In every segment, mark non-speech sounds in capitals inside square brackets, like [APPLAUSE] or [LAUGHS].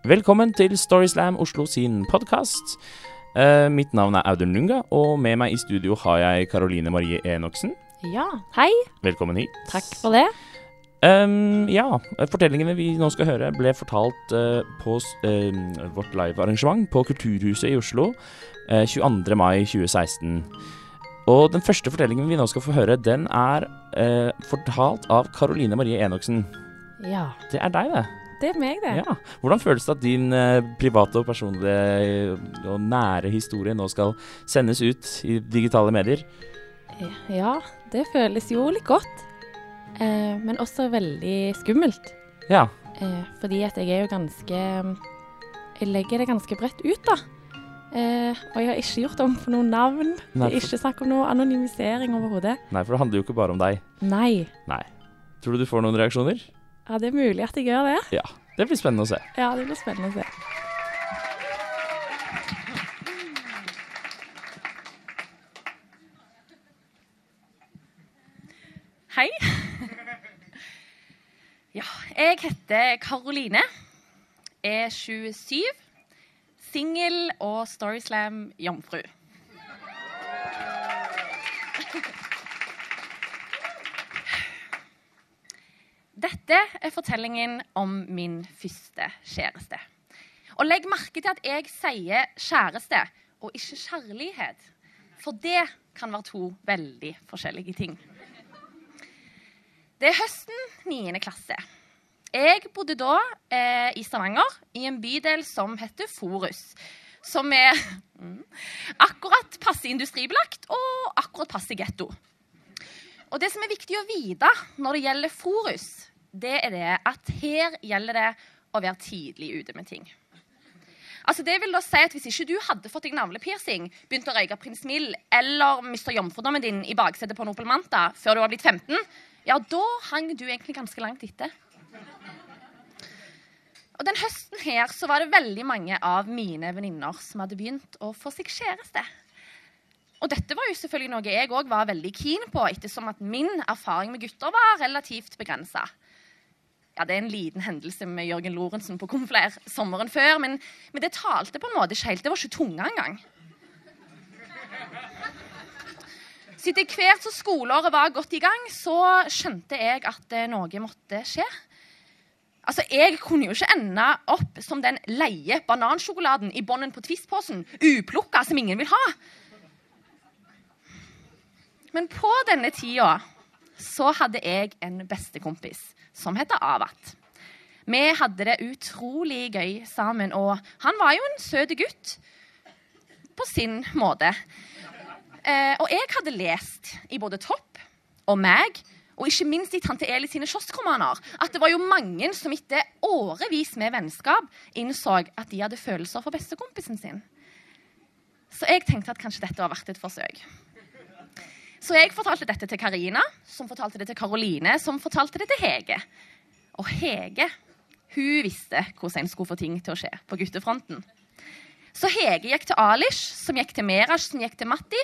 Velkommen til Storyslam Oslo sin podkast. mitt navn er Audun Lunga, og med meg i studio har jeg Karoline Marie Enoksen. Ja, hei. Velkommen hit. Takk for det. Um, ja, fortellingene vi nå skal høre, ble fortalt uh, på uh, vårt livearrangement på Kulturhuset i Oslo uh, 22. mai 2016. Og den første fortellingen vi nå skal få høre, den er uh, fortalt av Karoline Marie Enoksen. Ja. Det er deg, det. Det er meg, det. Ja. Hvordan føles det at din uh, private og personlige og nære historie nå skal sendes ut i digitale medier? Ja, det føles jo litt godt. Eh, men også veldig skummelt. Ja. Eh, fordi at jeg er jo ganske Jeg legger det ganske bredt ut, da. Eh, og jeg har ikke gjort om på noe navn. Nei, det er ikke snakk om noe anonymisering overhodet. Nei, for det handler jo ikke bare om deg. Nei. Nei. Tror du du får noen reaksjoner? Ja, det er mulig at jeg gjør det. Ja. Det blir spennende å se. Ja, det blir spennende å se. Hei. Ja, jeg heter Karoline. Er 27. Singel og Storyslam-jomfru. Dette er fortellingen om min første kjæreste. Og legg merke til at jeg sier kjæreste og ikke kjærlighet. For det kan være to veldig forskjellige ting. Det er høsten 9. klasse. Jeg bodde da eh, i Stavanger, i en bydel som heter Forus. Som er mm, akkurat passe industribelagt og akkurat passe getto. Og det som er viktig å vite når det gjelder Forus, det er det at her gjelder det å være tidlig ute med ting. Altså det vil da si at Hvis ikke du hadde fått deg navlepiercing, begynt å røyke Prins Mill eller mista jomfrudommen din i baksetet på en Manta før du var blitt 15, ja, da hang du egentlig ganske langt etter. Og Den høsten her så var det veldig mange av mine venninner som hadde begynt å få seg kjæreste. Og dette var jo selvfølgelig noe jeg òg var veldig keen på, ettersom at min erfaring med gutter var relativt begrensa. Det er en liten hendelse med Jørgen Lorentzen på konflær sommeren før, men, men, det talte på en måte ikke helt. Det var ikke tunga engang. Så etter hvert som skoleåret var godt i gang, så skjønte jeg at eh, noe måtte skje. Altså, Jeg kunne jo ikke ende opp som den leie banansjokoladen i bånden på Twist-posen, uplukka, som ingen vil ha. Men på denne tida så hadde jeg en bestekompis som heter Avat. Vi hadde det utrolig gøy sammen, og han var jo en søt gutt på sin måte. Eh, og jeg hadde lest i både Topp og meg, og ikke minst i Tante Eli sine kioskromaner, at det var jo mange som etter årevis med vennskap innså at de hadde følelser for bestekompisen sin. Så jeg tenkte at kanskje dette var verdt et forsøk. Så jeg fortalte dette til Karina, som fortalte det til Karoline, som fortalte det til Hege. Og Hege hun visste hvordan en skulle få ting til å skje på guttefronten. Så Hege gikk til Alish, som gikk til Merash, som gikk til Matti,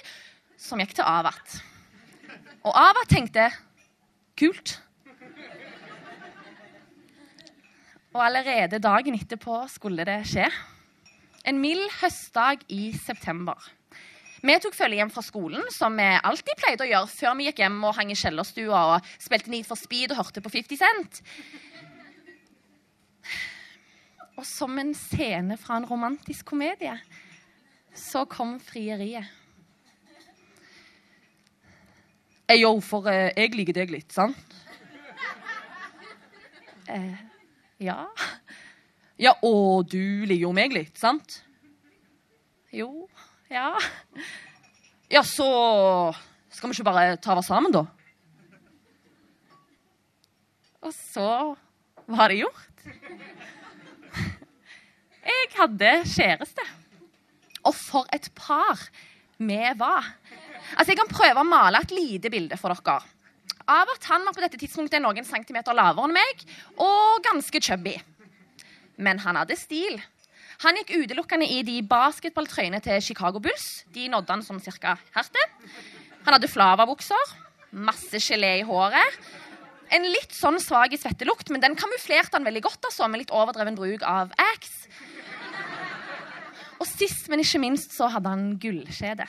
som gikk til Avat. Og Avat tenkte kult. Og allerede dagen etterpå skulle det skje. En mild høstdag i september. Vi tok følge hjem fra skolen, som vi alltid pleide å gjøre før vi gikk hjem og hang i kjellerstua og spilte Need for Speed og hørte på 50 Cent. Og som en scene fra en romantisk komedie så kom frieriet. Hey, yo, for uh, jeg liker deg litt, sant? Uh, ja. Ja, og du liker jo meg litt, sant? Jo, ja. Ja, så skal vi ikke bare ta oss sammen, da? Og så var det gjort. Jeg hadde kjæreste. Og for et par vi var. Altså, Jeg kan prøve å male et lite bilde for dere. Av at han var på dette tidspunktet noen centimeter lavere enn meg og ganske chubby. Men han hadde stil. Han gikk utelukkende i de basketballtrøyene til Chicago Bulls. De nådde han som cirka hertil. Han hadde flavabukser, masse gelé i håret En litt sånn svak svettelukt, men den kamuflerte han veldig godt altså, med litt overdreven bruk av Axe. Og sist, men ikke minst, så hadde han gullkjede.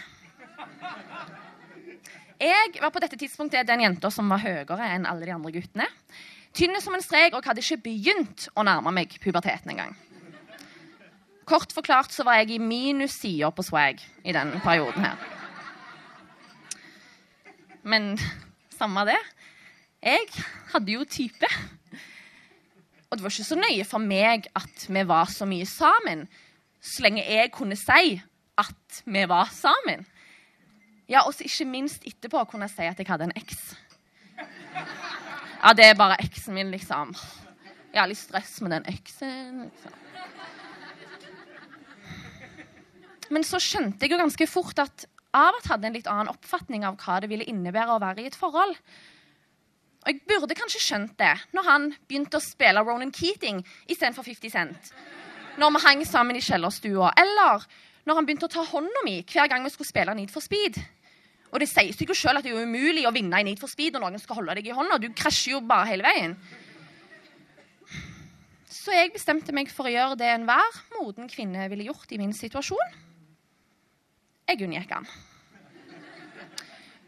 Jeg var på dette tidspunktet den jenta som var høyere enn alle de andre guttene. Tynn som en strek og hadde ikke begynt å nærme meg puberteten engang. Kort forklart så var jeg i minussider på swag i den perioden her. Men samme det. Jeg hadde jo type. Og det var ikke så nøye for meg at vi var så mye sammen, så lenge jeg kunne si at vi var sammen. Ja, og ikke minst etterpå kunne jeg si at jeg hadde en eks. Ja, det er bare eksen min, liksom. Jeg har litt stress med den eksen. liksom. Men så skjønte jeg jo ganske fort at Avert hadde en litt annen oppfatning av hva det ville innebære å være i et forhold. Og jeg burde kanskje skjønt det når han begynte å spille Ronan Keating istedenfor 50 Cent. Når vi hang sammen i kjellerstua. Eller når han begynte å ta hånda mi hver gang vi skulle spille Need for Speed. Og det sies jo sjøl at det er umulig å vinne i Need for Speed når noen skal holde deg i hånda. Du krasjer jo bare hele veien. Så jeg bestemte meg for å gjøre det enhver moden kvinne ville gjort i min situasjon. Jeg unngikk han.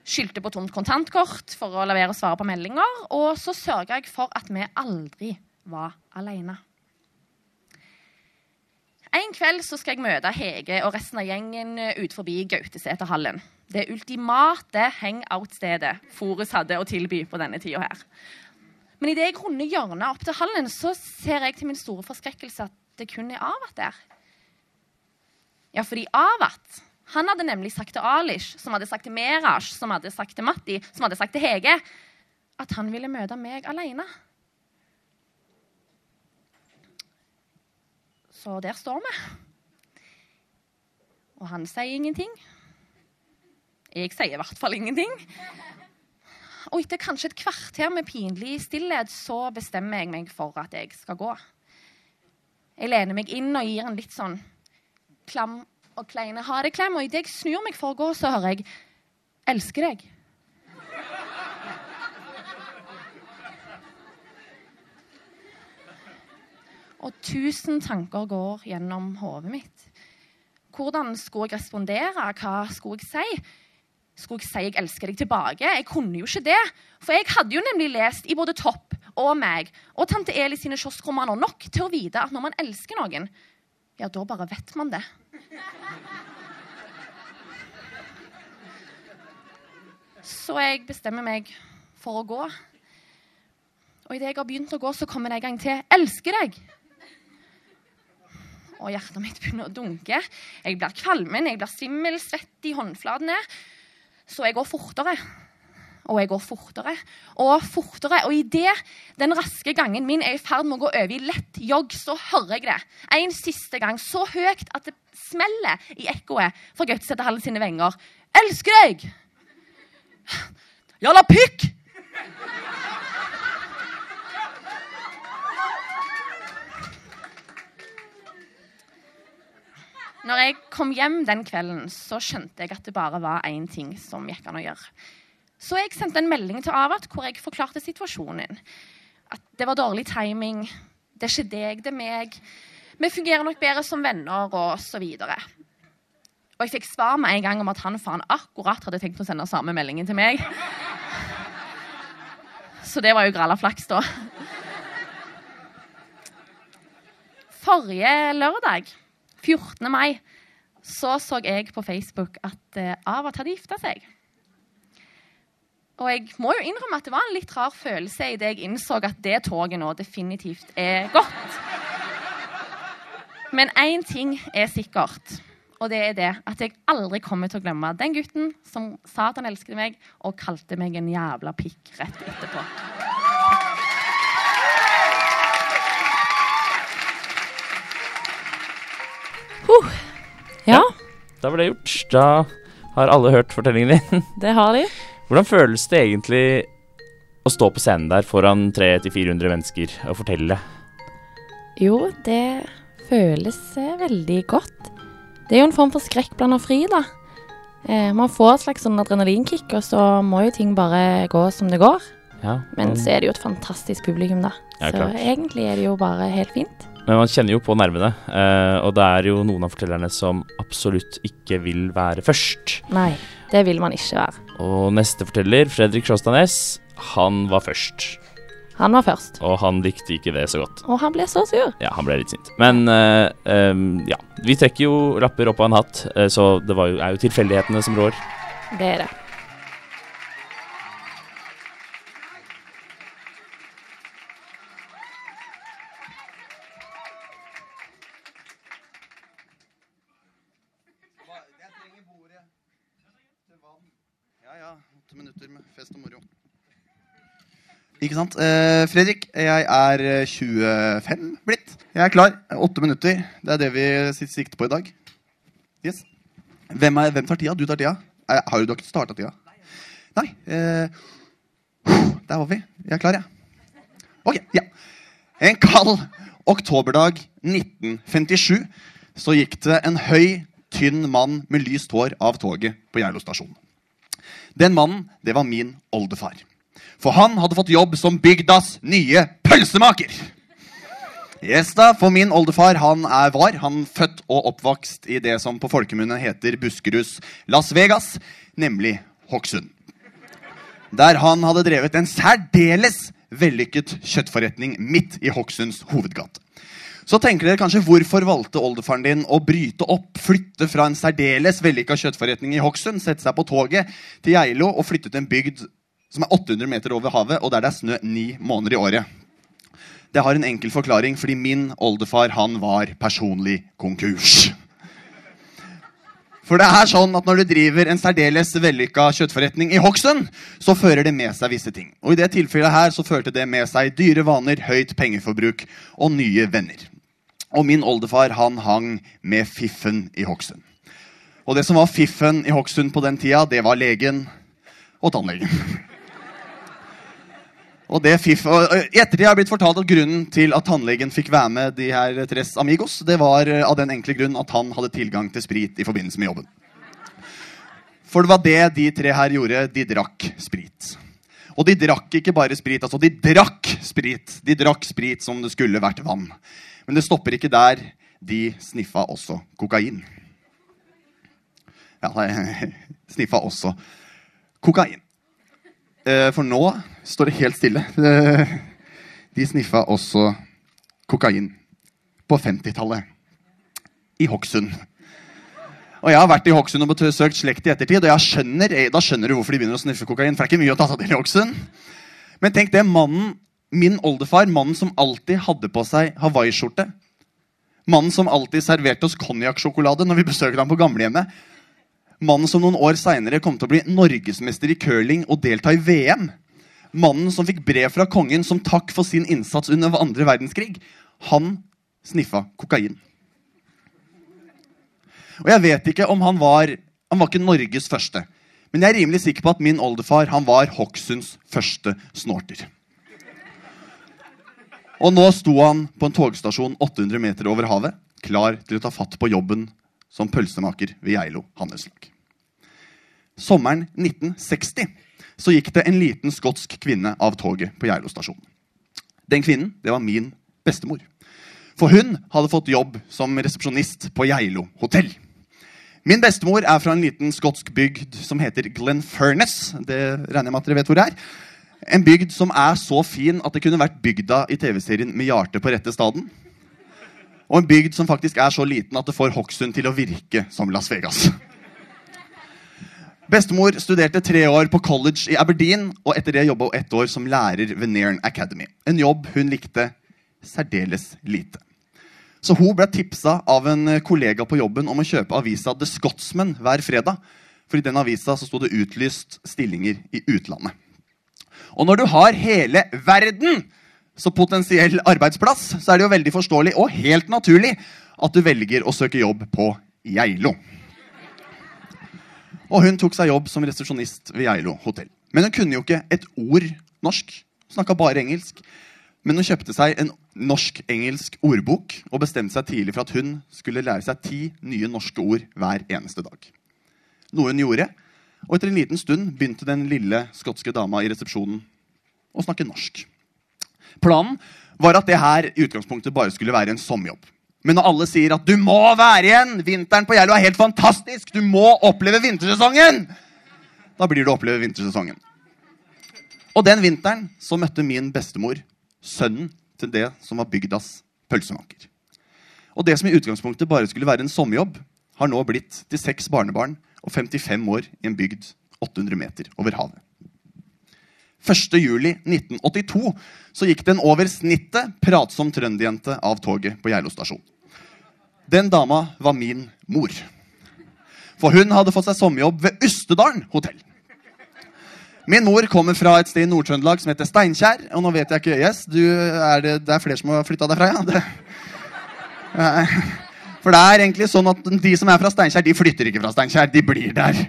Skyldte på tomt kontantkort for å levere og svare på meldinger. Og så sørga jeg for at vi aldri var alene. En kveld så skal jeg møte Hege og resten av gjengen ut forbi Gauteseterhallen. Det ultimate hangout-stedet Forus hadde å tilby på denne tida her. Men idet jeg runder hjørnet opp til hallen, så ser jeg til min store forskrekkelse at det kun er Avat der. Ja, fordi Avat han hadde nemlig sagt til Alish, som hadde sagt til Merash, som hadde sagt til Matti, som hadde sagt til Hege, at han ville møte meg alene. Så der står vi. Og han sier ingenting. Jeg sier i hvert fall ingenting. Og etter kanskje et kvarter med pinlig stillhet så bestemmer jeg meg for at jeg skal gå. Jeg lener meg inn og gir en litt sånn klam og kleine ha det-klem. Og idet jeg snur meg for å gå, så hører jeg 'elsker deg'. Og tusen tanker går gjennom hodet mitt. Hvordan skulle jeg respondere? Hva skulle jeg si? Skulle jeg si jeg elsker deg tilbake? Jeg kunne jo ikke det. For jeg hadde jo nemlig lest i både Topp og meg og tante Eli sine kioskromaner nok til å vite at når man elsker noen, ja, da bare vet man det. Så jeg bestemmer meg for å gå. Og idet jeg har begynt å gå, så kommer det en gang til. 'Elsker deg!' Og hjertet mitt begynner å dunke. Jeg blir kvalmen, jeg blir svimmel, svett i håndflatene. Så jeg går fortere. Og jeg går fortere og fortere. Og idet den raske gangen min er i ferd med å gå over i lett jogg, så hører jeg det en siste gang så høyt at det smeller i ekkoet fra Gautseterhallen sine venger. Elsker deg! Jalla pikk! Når jeg kom hjem den kvelden, så skjønte jeg at det bare var én ting som gikk an å gjøre. Så jeg sendte en melding til Avat hvor jeg forklarte situasjonen. At det var dårlig timing. Det er ikke deg, det er meg. Vi fungerer nok bedre som venner, og så videre. Og jeg fikk svar med en gang om at han faen akkurat hadde tenkt å sende samme meldingen til meg. Så det var jo gralla flaks, da. Forrige lørdag, 14. mai, så så jeg på Facebook at uh, Avat hadde gifta seg. Og jeg må jo innrømme at det var en litt rar følelse idet jeg innså at det toget nå definitivt er gått. Men én ting er sikkert. Og det er det at jeg aldri kommer til å glemme den gutten som sa at han elsket meg, og kalte meg en jævla pikk rett etterpå. Huh. Ja, Da var det gjort. Da har alle hørt fortellingen din. det har de. Hvordan føles det egentlig å stå på scenen der foran 300-400 mennesker og fortelle? Jo, det føles eh, veldig godt. Det er jo en form for skrekk blanda fri, da. Eh, man får et slags sånn adrenalinkick, og så må jo ting bare gå som det går. Ja, Men så er det jo et fantastisk publikum, da. Ja, så egentlig er det jo bare helt fint. Men man kjenner jo på nervene, eh, og det er jo noen av fortellerne som absolutt ikke vil være først. Nei, det vil man ikke være. Og neste forteller, Fredrik Sjåstadnes, han var først. Han var først. Og han likte ikke det så godt. Og han ble så sur. Ja, han ble litt sint. Men eh, em, ja, vi trekker jo lapper opp av en hatt, eh, så det var jo, er jo tilfeldighetene som rår. Det er det. Fest og moro. Ikke sant? Eh, Fredrik, jeg er eh, 25 blitt. Jeg er klar. Åtte minutter. Det er det vi sikter på i dag. Yes. Hvem, er, hvem tar tida? Du tar tida? Eh, har du, ikke starta tida? Nei. Eh, der var vi. Jeg er klar, jeg. Ok, ja. En kald oktoberdag 1957 så gikk det en høy, tynn mann med lyst hår av toget på Geilo stasjon. Den mannen, det var min oldefar. For han hadde fått jobb som bygdas nye pølsemaker. Yes da, For min oldefar han er var han født og oppvokst i det som på folkemunne heter Buskeruds Las Vegas, nemlig Hokksund. Der han hadde drevet en særdeles vellykket kjøttforretning midt i Hokksunds hovedgate. Så tenker dere kanskje hvorfor valgte oldefaren din å bryte opp, flytte fra en særdeles vellykka kjøttforretning i Hokksund, sette seg på toget til Geilo og flytte til en bygd som er 800 meter over havet, og der det er snø ni måneder i året. Det har en enkel forklaring, fordi min oldefar han var personlig konkurs. For det er sånn at Når du driver en særdeles vellykka kjøttforretning i Hokksund, så fører det med seg visse ting. Og I det tilfellet her så førte det med seg dyre vaner, høyt pengeforbruk og nye venner. Og min oldefar han hang med fiffen i Hokksund. Og det som var fiffen i Hokksund på den tida, det var legen og tannlegen. [LAUGHS] Og det fiff, og ettertid har jeg blitt fortalt at grunnen til at tannlegen fikk være med de her Tres Amigos, det var av den enkle grunn at han hadde tilgang til sprit i forbindelse med jobben. For det var det de tre her gjorde. De drakk sprit. Og de drakk ikke bare sprit, altså de drakk sprit. De drakk sprit som det skulle vært vann. Men det stopper ikke der. De sniffa også kokain. Ja, de [LAUGHS] sniffa også kokain. Eh, For nå står det helt stille. Eh, De sniffa også kokain på 50-tallet. I Hokksund. Og Jeg har vært i Hokksund og besøkt slekt i ettertid, og skjønner, eh, da skjønner du hvorfor de begynner å sniffe kokain. For det er ikke mye å ta seg til i Hokksund. Men tenk det, mannen, min oldefar, mannen som alltid hadde på seg hawaiiskjorte. Mannen som alltid serverte oss konjakksjokolade når vi besøkte ham på gamlehjemmet. Mannen som noen år seinere kom til å bli norgesmester i curling og delta i VM. Mannen som fikk brev fra kongen som takk for sin innsats under andre verdenskrig. Han sniffa kokain. Og jeg vet ikke om han var Han var ikke Norges første. Men jeg er rimelig sikker på at min oldefar han var Hokksunds første snorter. Og nå sto han på en togstasjon 800 meter over havet, klar til å ta fatt på jobben som pølsemaker ved Geilo handelslag. Sommeren 1960 så gikk det en liten skotsk kvinne av toget på Geilo stasjon. Den kvinnen det var min bestemor. For hun hadde fått jobb som resepsjonist på Geilo hotell. Min bestemor er fra en liten skotsk bygd som heter Glenfurnes. Det regner jeg med at dere vet hvor det er. En bygd som er så fin at det kunne vært bygda i TV-serien med Hjarte på rette staden. Og en bygd som faktisk er så liten at det får Hokksund til å virke som Las Vegas. Bestemor studerte tre år på college i Aberdeen, og etter det jobba hun ett år som lærer ved Nairn Academy. En jobb hun likte særdeles lite. Så hun ble tipsa av en kollega på jobben om å kjøpe avisa The Scotsman hver fredag. For i den avisa så sto det utlyst stillinger i utlandet. Og når du har hele verden som potensiell arbeidsplass, så er det jo veldig forståelig og helt naturlig at du velger å søke jobb på Geilo. Og hun tok seg jobb som resepsjonist ved Geilo hotell. Men hun kunne jo ikke et ord norsk. Snakka bare engelsk. Men hun kjøpte seg en norsk-engelsk ordbok og bestemte seg tidlig for at hun skulle lære seg ti nye norske ord hver eneste dag. Noe hun gjorde. Og etter en liten stund begynte den lille skotske dama i resepsjonen å snakke norsk. Planen var at det her i utgangspunktet bare skulle være en sommerjobb. Men når alle sier at 'du må være igjen', vinteren på Geilo er helt fantastisk, du må oppleve vintersesongen, da blir det å oppleve vintersesongen. Og den vinteren så møtte min bestemor sønnen til det som var bygdas pølsemaker. Og det som i utgangspunktet bare skulle være en sommerjobb, har nå blitt til seks barnebarn og 55 år i en bygd 800 meter over havet. 1.7.1982 så gikk det en over snittet pratsom trønderjente av toget på Geilo stasjon. Den dama var min mor. For hun hadde fått seg sommerjobb ved Ustedalen hotell. Min mor kommer fra et sted i Nord-Trøndelag som heter Steinkjer. Og nå vet jeg ikke Yes, du, er det, det er flere som har flytta derfra, ja? Det, for det er egentlig sånn at de som er fra Steinkjer, de flytter ikke fra Steinkjer. De blir der.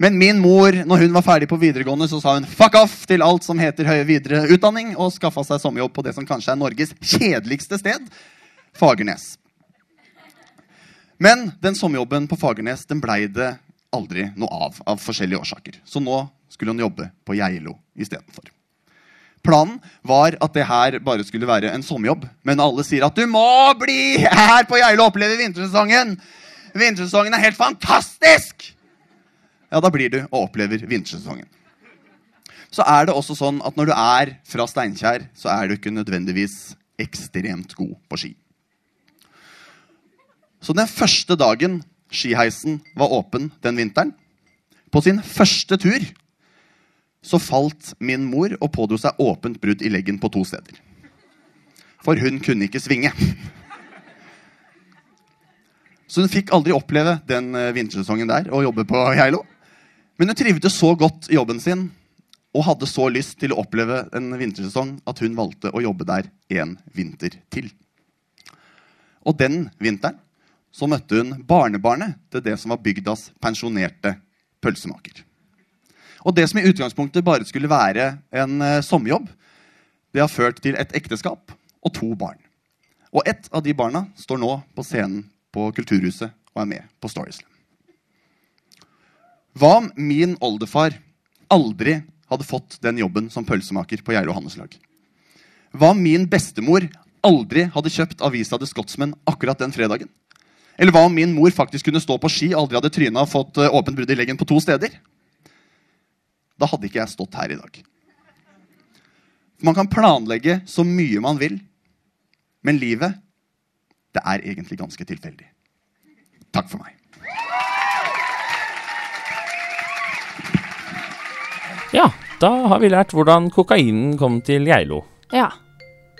Men min mor, når hun var ferdig på videregående, så sa hun fuck off til alt som heter høyere videre utdanning, og skaffa seg sommerjobb på det som kanskje er Norges kjedeligste sted, Fagernes. Men den sommerjobben på Fagernes den blei det aldri noe av, av forskjellige årsaker. Så nå skulle hun jobbe på Geilo istedenfor. Planen var at det her bare skulle være en sommerjobb. Men alle sier at du må bli her på Geilo og oppleve vintersesongen! Vintersesongen er helt fantastisk! Ja, da blir du og opplever vintersesongen. Så er det også sånn at når du er fra Steinkjer, så er du ikke nødvendigvis ekstremt god på ski. Så den første dagen skiheisen var åpen den vinteren, på sin første tur, så falt min mor og pådro seg åpent brudd i leggen på to steder. For hun kunne ikke svinge. Så hun fikk aldri oppleve den eh, vintersesongen der og jobbe på [LAUGHS] Geilo. Men hun trivdes så godt i jobben sin og hadde så lyst til å oppleve en vintersesong at hun valgte å jobbe der en vinter til. Og den vinteren så møtte hun barnebarnet til det som var bygdas pensjonerte pølsemaker. Og det som i utgangspunktet bare skulle være en uh, sommerjobb, det har ført til et ekteskap og to barn. Og ett av de barna står nå på scenen på Kulturhuset og er med på Storyslam. Hva om min oldefar aldri hadde fått den jobben som pølsemaker på Geilo Handelslag? Hva om min bestemor aldri hadde kjøpt avisa The Scotsman akkurat den fredagen? Eller hva om min mor faktisk kunne stå på ski, aldri hadde tryna og fått uh, åpent brudd i leggen på to steder? Da hadde ikke jeg stått her i dag. Man kan planlegge så mye man vil, men livet, det er egentlig ganske tilfeldig. Takk for meg. Ja, da har vi lært hvordan kokainen kom til Geilo. Ja.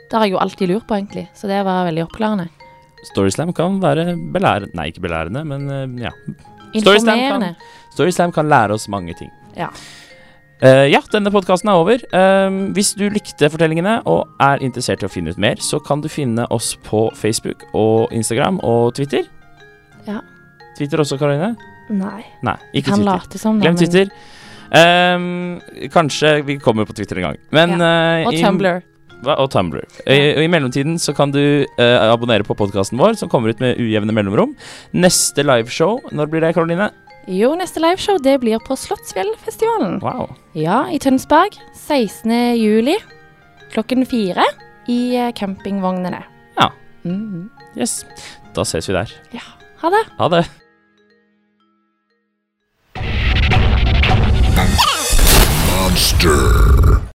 Det har jeg jo alltid lurt på, egentlig, så det var veldig oppklarende. Storyslam kan være belærende Nei, ikke belærende, men eh, ja. Storyslam kan, Story Storyslam kan lære oss mange ting. Ja. Eh, ja, denne podkasten er over. Uh, hvis du likte fortellingene og er interessert i å finne ut mer, så kan du finne oss på Facebook og Instagram og Twitter. Ja. Twitter også, Karoline? Nei. Nei, ikke kan Twitter. som. Glem men- Twitter. Ehm, kanskje vi kommer på Twitter en gang. Men, ja. Og i- Tumblr. Og Tumblr. I, I mellomtiden så kan du eh, abonnere på podkasten vår, som kommer ut med ujevne mellomrom. Neste liveshow, når blir det, Karoline? Jo, neste liveshow det blir på Slottsfjellfestivalen. Wow. Ja, i Tønsberg. 16. juli klokken fire i eh, campingvognene. Ja. Mhm. Yes. Da ses vi der. Ja. Ha det. Ha det. Monster.